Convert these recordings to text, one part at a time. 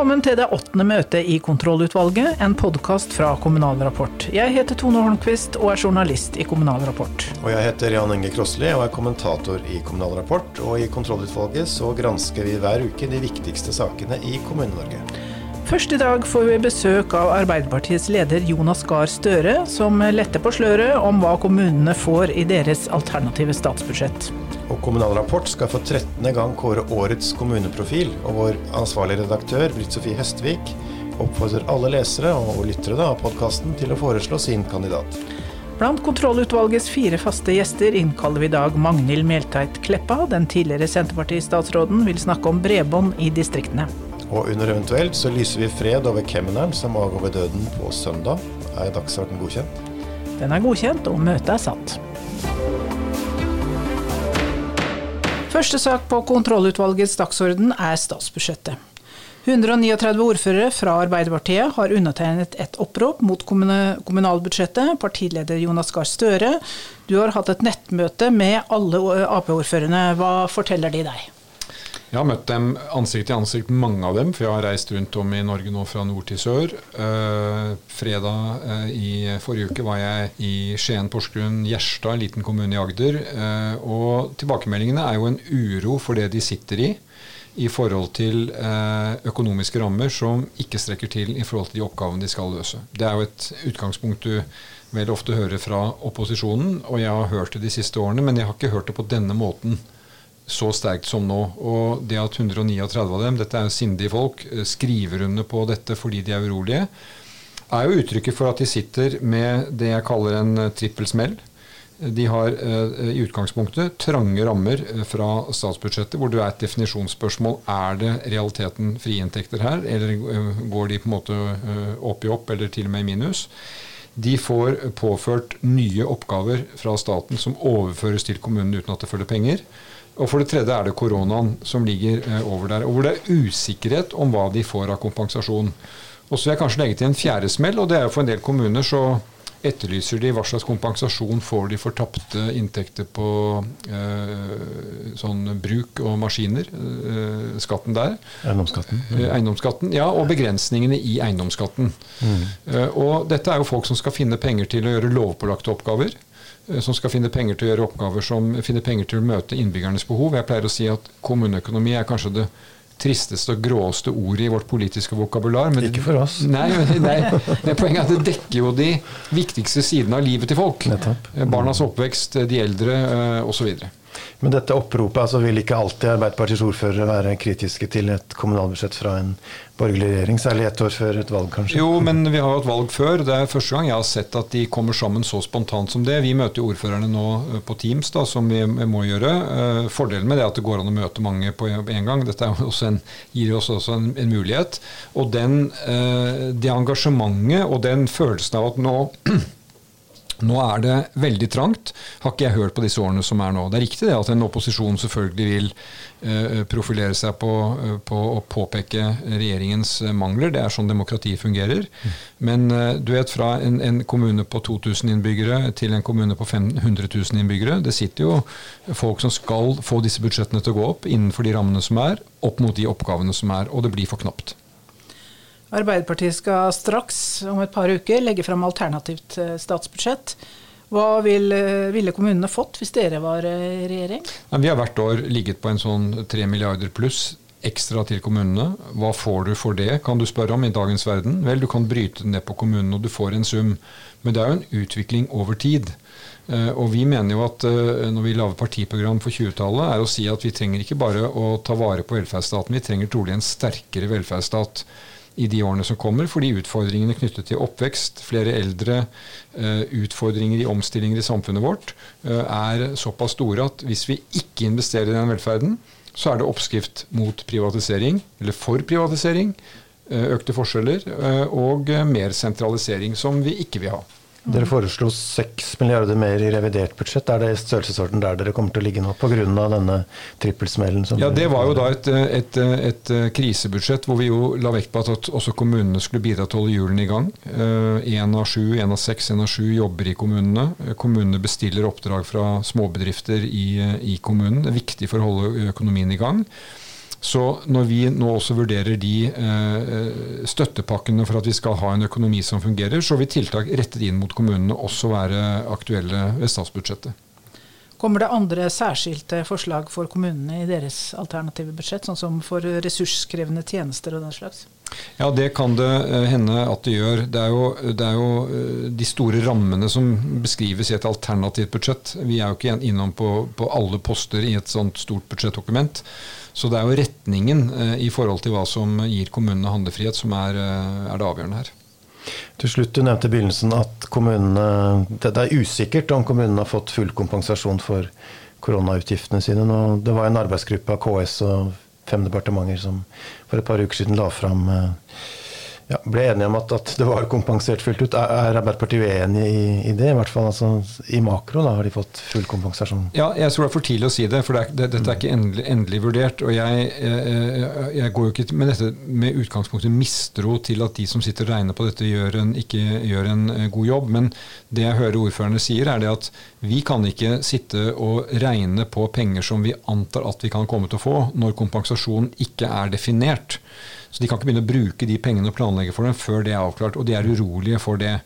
Velkommen til det åttende møtet i Kontrollutvalget, en podkast fra Kommunal Rapport. Jeg heter Tone Holmquist og er journalist i Kommunal Rapport. Og jeg heter Jan Inge Krosli og er kommentator i Kommunal Rapport. Og i Kontrollutvalget så gransker vi hver uke de viktigste sakene i Kommune-Norge. Først i dag får vi besøk av Arbeiderpartiets leder Jonas Gahr Støre, som letter på sløret om hva kommunene får i deres alternative statsbudsjett. Og Kommunal Rapport skal for 13. gang kåre årets kommuneprofil, og vår ansvarlige redaktør Britt Sofie Hestvik oppfordrer alle lesere og lyttere av podkasten til å foreslå sin kandidat. Blant kontrollutvalgets fire faste gjester innkaller vi i dag Magnhild Meltveit Kleppa. Den tidligere Senterparti-statsråden vil snakke om bredbånd i distriktene. Og under eventuelt så lyser vi fred over kemneren som avgår ved døden på søndag. Er dagsarten godkjent? Den er godkjent, og møtet er satt. Første sak på kontrollutvalgets dagsorden er statsbudsjettet. 139 ordførere fra Arbeiderpartiet har undertegnet et opprop mot kommunalbudsjettet. Partileder Jonas Gahr Støre, du har hatt et nettmøte med alle Ap-ordførerne. Hva forteller de deg? Jeg har møtt dem ansikt til ansikt, mange av dem, for jeg har reist rundt om i Norge nå fra nord til sør. Uh, fredag uh, i forrige uke var jeg i Skien, Porsgrunn, Gjerstad, en liten kommune i Agder. Uh, og tilbakemeldingene er jo en uro for det de sitter i i forhold til økonomiske rammer som ikke strekker til i forhold til de oppgavene de skal løse. Det er jo et utgangspunkt du vel ofte hører fra opposisjonen, og jeg har hørt det de siste årene, men jeg har ikke hørt det på denne måten så sterkt som nå. Og det at 139 av dem, dette er sindige folk, eh, skriver under på dette fordi de er urolige, er jo uttrykket for at de sitter med det jeg kaller en eh, trippelsmell. De har uh, i utgangspunktet trange rammer fra statsbudsjettet, hvor det er et definisjonsspørsmål. Er det realiteten frie inntekter her, eller går de på en måte opp i opp, eller til og med i minus? De får påført nye oppgaver fra staten som overføres til kommunene uten at det følger penger. Og for det tredje er det koronaen som ligger eh, over der. Og hvor det er usikkerhet om hva de får av kompensasjon. Og så vil jeg kanskje legge til en fjerde smell, og det er jo for en del kommuner så etterlyser de hva slags kompensasjon får de for tapte inntekter på eh, sånn bruk og maskiner. Eh, skatten der. Eiendomsskatten. Mm. eiendomsskatten, Ja, og begrensningene i eiendomsskatten. Mm. Eh, og dette er jo folk som skal finne penger til å gjøre lovpålagte oppgaver. Eh, som skal finne penger til å gjøre oppgaver som finner penger til å møte innbyggernes behov. Jeg pleier å si at kommuneøkonomi er kanskje det tristeste og gråeste ordet i vårt politiske vokabular. Men Ikke for oss. Nei, nei, men poenget er at det dekker jo de viktigste sidene av livet til folk. Eh, barnas oppvekst, de eldre eh, osv. Men dette oppropet, altså vil ikke alltid Arbeiderpartiets ordførere være kritiske til et kommunalbudsjett fra en borgerlig regjering, særlig ett år før et valg, kanskje? Jo, men vi har jo et valg før. Det er første gang jeg har sett at de kommer sammen så spontant som det. Vi møter jo ordførerne nå eh, på Teams, da, som vi må gjøre. Eh, fordelen med det er at det går an å møte mange på en gang. Dette en, gir oss også en, en mulighet. Og den, eh, det engasjementet og den følelsen av at nå nå er det veldig trangt, har ikke jeg hørt på disse årene som er nå. Det er riktig det at en opposisjon selvfølgelig vil uh, profilere seg på, uh, på, å påpeke regjeringens mangler. Det er sånn demokrati fungerer. Men uh, du vet, fra en, en, kommune på 2000 innbyggere til en kommune på 500 000 innbyggere, det sitter jo folk som skal få disse budsjettene til å gå opp innenfor de rammene som er, opp mot de oppgavene som er, og det blir for knapt. Arbeiderpartiet skal straks, om et par uker, legge fram alternativt eh, statsbudsjett. Hva vil, eh, ville kommunene fått hvis dere var i eh, regjering? Vi har hvert år ligget på en sånn tre milliarder pluss ekstra til kommunene. Hva får du for det, kan du spørre om i dagens verden? Vel, du kan bryte det ned på kommunene, og du får en sum. Men det er jo en utvikling over tid. Og vi mener jo at når vi lager partiprogram for 20-tallet, er å si at vi trenger ikke bare å ta vare på velferdsstaten, vi trenger trolig en sterkere velferdsstat i de årene som kommer, fordi utfordringene knyttet til oppvekst, flere eldre, eh, utfordringer i omstillinger i samfunnet vårt, eh, er såpass store at hvis vi ikke investerer i den velferden, så er det oppskrift mot privatisering, eller for privatisering, eh, økte forskjeller og mer sentralisering, som vi ikke vil ha. Dere foreslo 6 milliarder mer i revidert budsjett. Er det størrelsesorden der dere kommer til å ligge nå, pga. denne trippelsmellen? ja, det var jo da et, et, et, krisebudsjett hvor vi jo la vekt på at også kommunene skulle bidra til å holde hjulene i gang. Én av sju, én av seks, én av sju jobber i kommunene. Kommunene bestiller oppdrag fra småbedrifter i, i kommunen. Det er viktig for å holde økonomien i gang. Så når vi nå også vurderer de eh, støttepakkene for at vi skal ha en økonomi som fungerer, så vil tiltak rettet inn mot kommunene også være aktuelle ved statsbudsjettet. Kommer det andre særskilte forslag for kommunene i deres alternative budsjett, sånn som for ressurskrevende tjenester og den slags? Ja, det kan det eh, hende at det gjør. Det er, jo, det er, jo, eh, de store rammene som beskrives i et alternativt budsjett. Vi er jo ikke innom på, på alle poster i et sånt stort budsjettdokument. Så det er jo retningen eh, i forhold til hva som gir kommunene handlefrihet, som er, er det avgjørende her. Til slutt, Du nevnte i begynnelsen at kommunene, det er usikkert om kommunene har fått full kompensasjon for koronautgiftene sine. Nå, det var en arbeidsgruppe av KS og fem departementer som for et par uker siden la fram eh, ja, ble enige om at, at, det var kompensert fullt ut. Er, er Arbeiderpartiet uenig i, i, det? I hvert fall altså, i makro da, har de fått full kompensasjon? Ja, jeg tror det er for tidlig å si det, for det er, det, dette er ikke endelig, endelig vurdert. Og jeg, jeg, jeg, går jo ikke med dette med utgangspunkt i mistro til at de som sitter og regner på dette, gjør en, ikke gjør en eh, god jobb. Men det jeg hører ordførerne sier, er det at vi kan ikke sitte og regne på penger som vi antar at vi kan komme til å få, når kompensasjonen ikke er definert. Så de kan ikke begynne å bruke de pengene og planlegge for dem før det er avklart. Og de er urolige for det.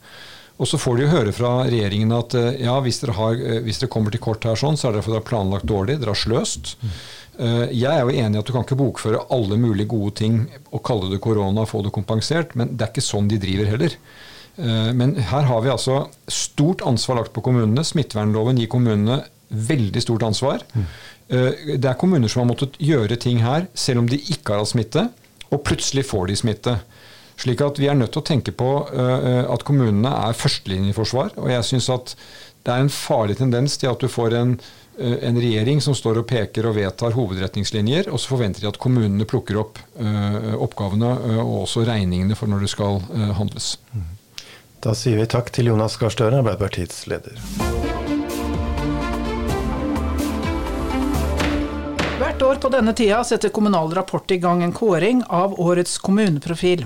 Og så får de jo høre fra regjeringen at eh, ja, hvis dere, har, eh, hvis dere kommer til kort her sånn, så er det fordi dere har planlagt dårlig, dere har sløst. Eh, jeg er jo enig i at du kan ikke bokføre alle mulige gode ting og kalle det korona og få det kompensert, men det er ikke sånn de driver heller. Men her har vi altså stort ansvar lagt på kommunene. Smittevernloven gir kommunene veldig stort ansvar. Det er kommuner som har måttet gjøre ting her selv om de ikke har hatt smitte og plutselig får de smitte. Slik at vi er nødt til å tenke på uh, at kommunene er førstelinjeforsvar. Og jeg syns at det er en farlig tendens til at du får en, uh, en, regjering som står og peker og vedtar hovedretningslinjer, og så forventer de at kommunene plukker opp oppgavene og også regningene for når det skal handles. Da sier vi takk til Jonas Gahr Støre, Arbeiderpartiets leder. År på denne tida setter Kommunal Rapport i gang en kåring av årets kommuneprofil.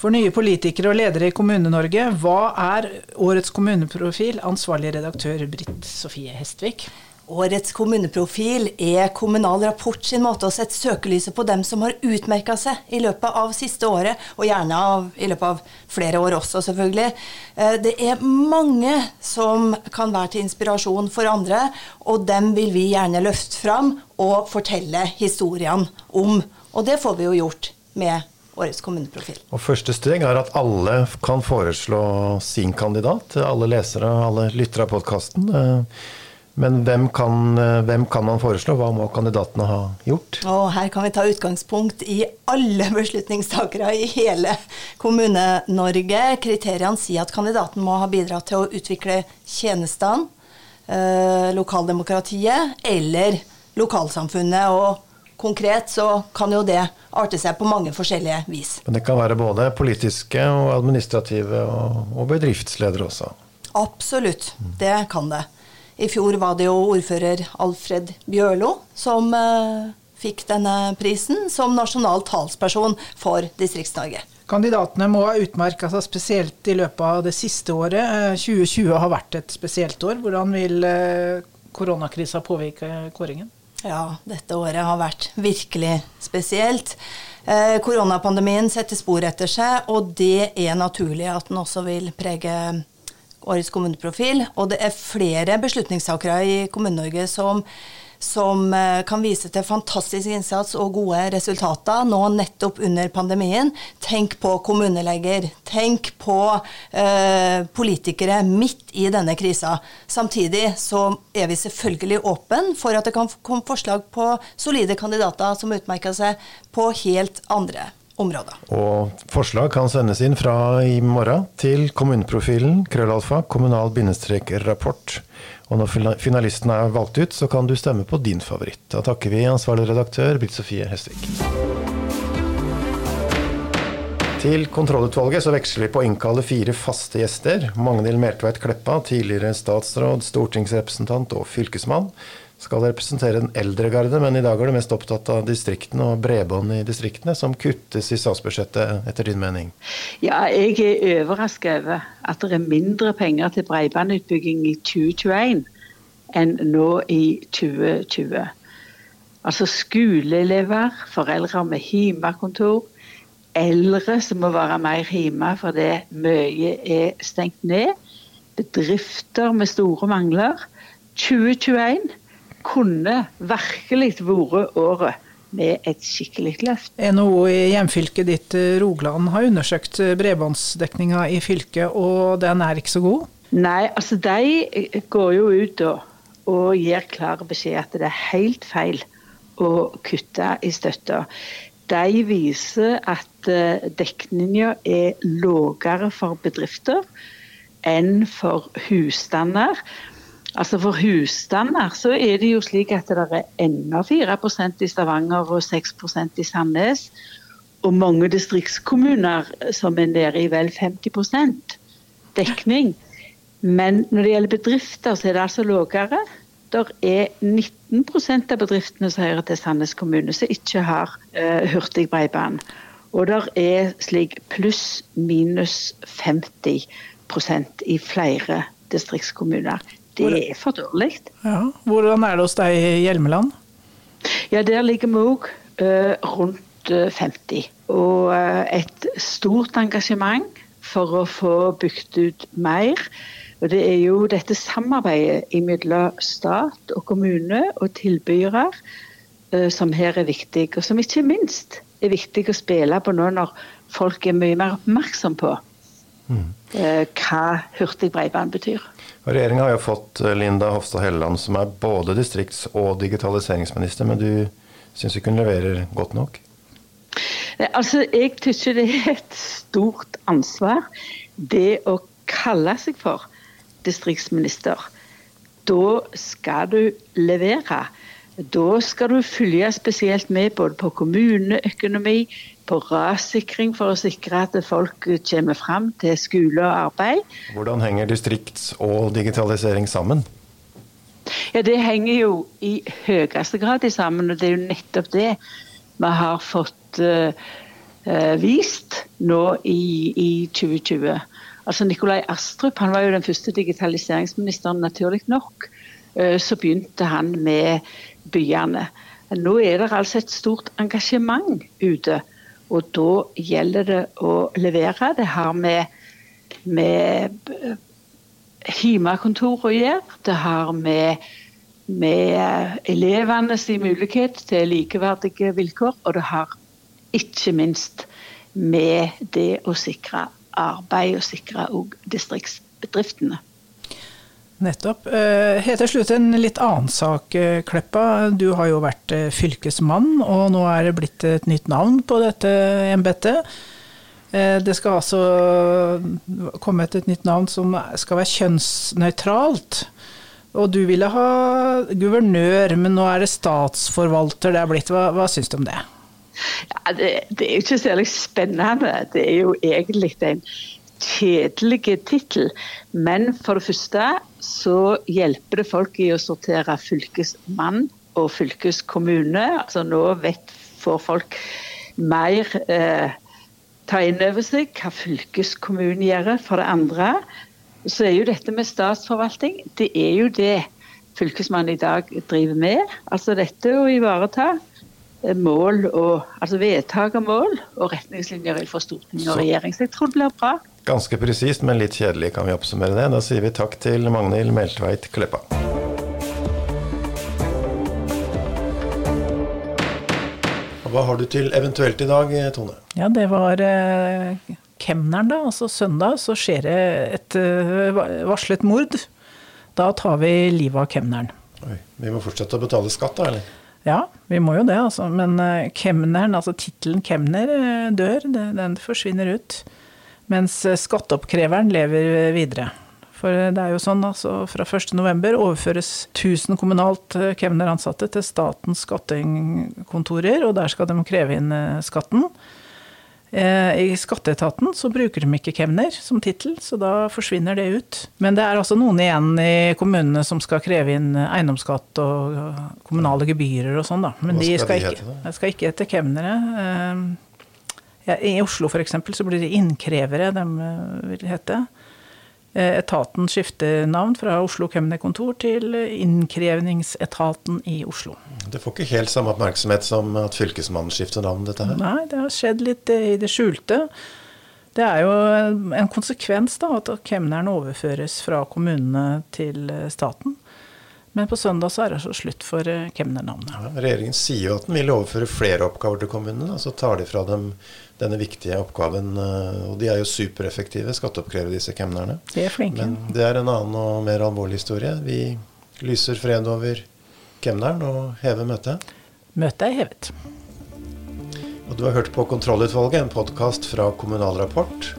For nye politikere og ledere i Kommune-Norge, hva er årets kommuneprofil? Ansvarlig redaktør Britt Sofie Hestvik. Årets kommuneprofil er Kommunal Rapport sin måte å sette søkelyset på dem som har utmerka seg i løpet av siste året, og gjerne av, i løpet av flere år også, selvfølgelig. Eh, det er mange som kan være til inspirasjon for andre, og dem vil vi gjerne løfte fram og fortelle historiene om. Og det får vi jo gjort med årets kommuneprofil. Og Første steg er at alle kan foreslå sin kandidat. Alle lesere alle lyttere av podkasten. Men hvem kan, eh, hvem kan, man foreslå? Hva må kandidatene ha gjort? Og her kan vi ta utgangspunkt i alle beslutningstakere i hele Kommune-Norge. Kriteriene sier at kandidaten må ha bidratt til å utvikle tjenestene, eh, lokaldemokratiet eller lokalsamfunnet. og Konkret så kan jo det arte seg på mange forskjellige vis. Men det kan være både politiske og administrative og, og bedriftsledere også? Absolutt, det kan det. I fjor var det jo ordfører Alfred Bjørlo som uh, fikk denne prisen som nasjonal talsperson for Distrikts-Norge. Kandidatene må ha utmerka seg spesielt i løpet av det siste året. 2020 eh, har vært et spesielt år. Hvordan vil uh, koronakrisa påvirke kåringen? Ja, dette året har vært virkelig spesielt. Eh, koronapandemien setter spor etter seg, og det er naturlig at den også vil prege årets kommuneprofil. Og det er flere beslutningstakere i Kommune-Norge som, som eh, kan vise til fantastisk innsats og gode resultater nå nettopp under pandemien. Tenk på kommuneleger. Tenk på eh, politikere midt i denne krisa. Samtidig så er vi selvfølgelig åpen for at det kan komme forslag på solide kandidater som utmerker seg på helt andre områder. Og forslag kan sendes inn fra i morgen til kommuneprofilen krøllalfa kommunal-rapport. Og når finalisten er valgt ut, så kan du stemme på din favoritt. Da takker vi ansvarlig redaktør Britt Sofie Hestvik. Til kontrollutvalget så veksler vi på å innkalle fire faste gjester. Magnhild Meltveit Kleppa, tidligere statsråd, stortingsrepresentant og fylkesmann skal representere den eldre garde, men i dag er du mest opptatt av distriktene og bredbånd i distriktene, som kuttes i statsbudsjettet, etter din mening? Ja, jeg er overrasket over at det er mindre penger til bredbåndutbygging i 2021 enn nå i 2020. Altså skoleelever, foreldre med hjemmekontor, eldre som må være mer hjemme fordi mye er stengt ned, bedrifter med store mangler. 2021 kunne virkelig vært året med et skikkelig løft. NHO i hjemfylket ditt, Rogaland, har undersøkt bredbåndsdekninga i fylket, og den er ikke så god? Nei, altså de går jo ut og, og gir klar beskjed at det er helt feil å kutte i støtta. De viser at dekninga er lavere for bedrifter enn for husstander. Altså For husstander så er det jo slik at det er ennå 4% i Stavanger og 6% i Sandnes. Og mange distriktskommuner som er nede i vel 50% dekning. Men når det gjelder bedrifter, så er det altså lavere. Det er 19% av bedriftene som hører til Sandnes kommune som ikke har uh, hurtig bredbånd. Og det er slik pluss-minus 50% i flere distriktskommuner. Det er for dårlig. Ja. Hvordan er det hos deg i Hjelmeland? Ja, Der ligger vi òg uh, rundt uh, 50. Og uh, et stort engasjement for å få bygd ut mer. Og Det er jo dette samarbeidet mellom stat og kommune og tilbydere som her er viktig, og som ikke minst er viktig å spille på nå når folk er mye mer oppmerksom på mm. hva hurtig bredbånd betyr. Regjeringa har jo fått Linda Hofstad Helleland, som er både distrikts- og digitaliseringsminister, men du syns ikke hun leverer godt nok? Altså, Jeg syns det er et stort ansvar det å kalle seg for distriktsminister. Da skal du levere. Da skal du følge spesielt med både på kommuneøkonomi, på rassikring for å sikre at folk kommer fram til skole og arbeid. Hvordan henger distrikts- og digitalisering sammen? Ja, Det henger jo i høyeste grad sammen, og det er jo nettopp det vi har fått uh, vist nå i, i 2020. Altså Nikolai Astrup han var jo den første digitaliseringsministeren, naturlig nok. Uh, så begynte han med byene. Nå er det altså et stort engasjement ute og da gjelder det å levere. Det har med, med hjemmekontor å gjøre. Det har med, med elevenes mulighet til likeverdige vilkår. Og det har ikke minst med det å sikre arbeid og sikre òg distriktsbedriftene. Nettopp. Eh, helt til slutt en litt annen sak, eh, Kleppa. Du har jo vært eh, fylkesmann, og nå er det blitt et nytt navn på dette embetet. Det skal altså komme et nytt navn som skal være kjønnsnøytralt. Og du ville ha guvernør, men nå er det statsforvalter det er blitt. Hva, hva syns du om det? Ja, det, det er jo ikke særlig spennende. Det er jo egentlig en kjedelig tittel. Men for det første så hjelper det folk i å sortere fylkesmann og fylkeskommune. Altså nå vet, får folk mer eh, ta inn over seg hva fylkeskommunen gjør. For det andre så er jo dette med statsforvaltning, det er jo det fylkesmannen i dag driver med. Altså dette å ivareta eh, mål og, altså vedtak av mål og retningslinjer fra storting og regjering. Så jeg tror det blir bra. Ganske presist, men litt kjedelig kan vi oppsummere det. Da sier vi takk til Magnhild Meltveit Kleppa. Hva har du til eventuelt i dag, Tone? Ja, det var eh, kemneren, da. Altså søndag så skjer det et eh, varslet mord. Da tar vi livet av kemneren. Oi, vi må fortsette å betale skatt, da, eller? Ja, vi må jo det, altså. Men eh, kemneren, altså tittelen kemner, eh, dør. Den forsvinner ut. Mens eh, skatteoppkreveren lever videre. For det er jo sånn, altså fra 1.11 overføres 1000 kommunalt eh, kemneransatte til statens skattekontorer, og der skal de kreve inn eh, skatten. I skatteetaten så bruker de ikke kemner som tittel, så da forsvinner det ut. Men det er altså noen igjen i kommunene som skal kreve inn eiendomsskatt og kommunale gebyrer og sånn, da. Men de skal, de ikke, de skal ikke hete kemnere. I Oslo f.eks. så blir det innkrevere de vil hete. Eh, etaten skifter navn fra Oslo kemnerkontor til Innkrevningsetaten i Oslo. Det får ikke helt samme oppmerksomhet som at Fylkesmannen skifter navn, dette her? Nei, det har skjedd litt i det skjulte. Det er jo en konsekvens da, at kemneren overføres fra kommunene til staten. Men på søndag så er det så slutt for kemnernavnet. Ja, regjeringen sier jo at den vil overføre flere oppgaver til kommunene. Så tar de fra dem denne viktige oppgaven. Eh, og de er jo supereffektive, skatteoppkrevere, disse kemnerne. De er flinke. Men det er en annen og mer alvorlig historie. Vi lyser fred over kemneren og hever møtet. Møtet er hevet. Og du har hørt på Kontrollutvalget, en podkast fra Kommunal Rapport.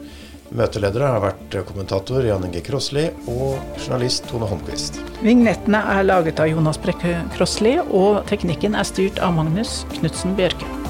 Møteledere har vært kommentator Jan Inge Krossli og journalist Tone Holmquist. Vignettene er laget av Jonas Brekke Krossli, og teknikken er styrt av Magnus Knutsen Bjørke.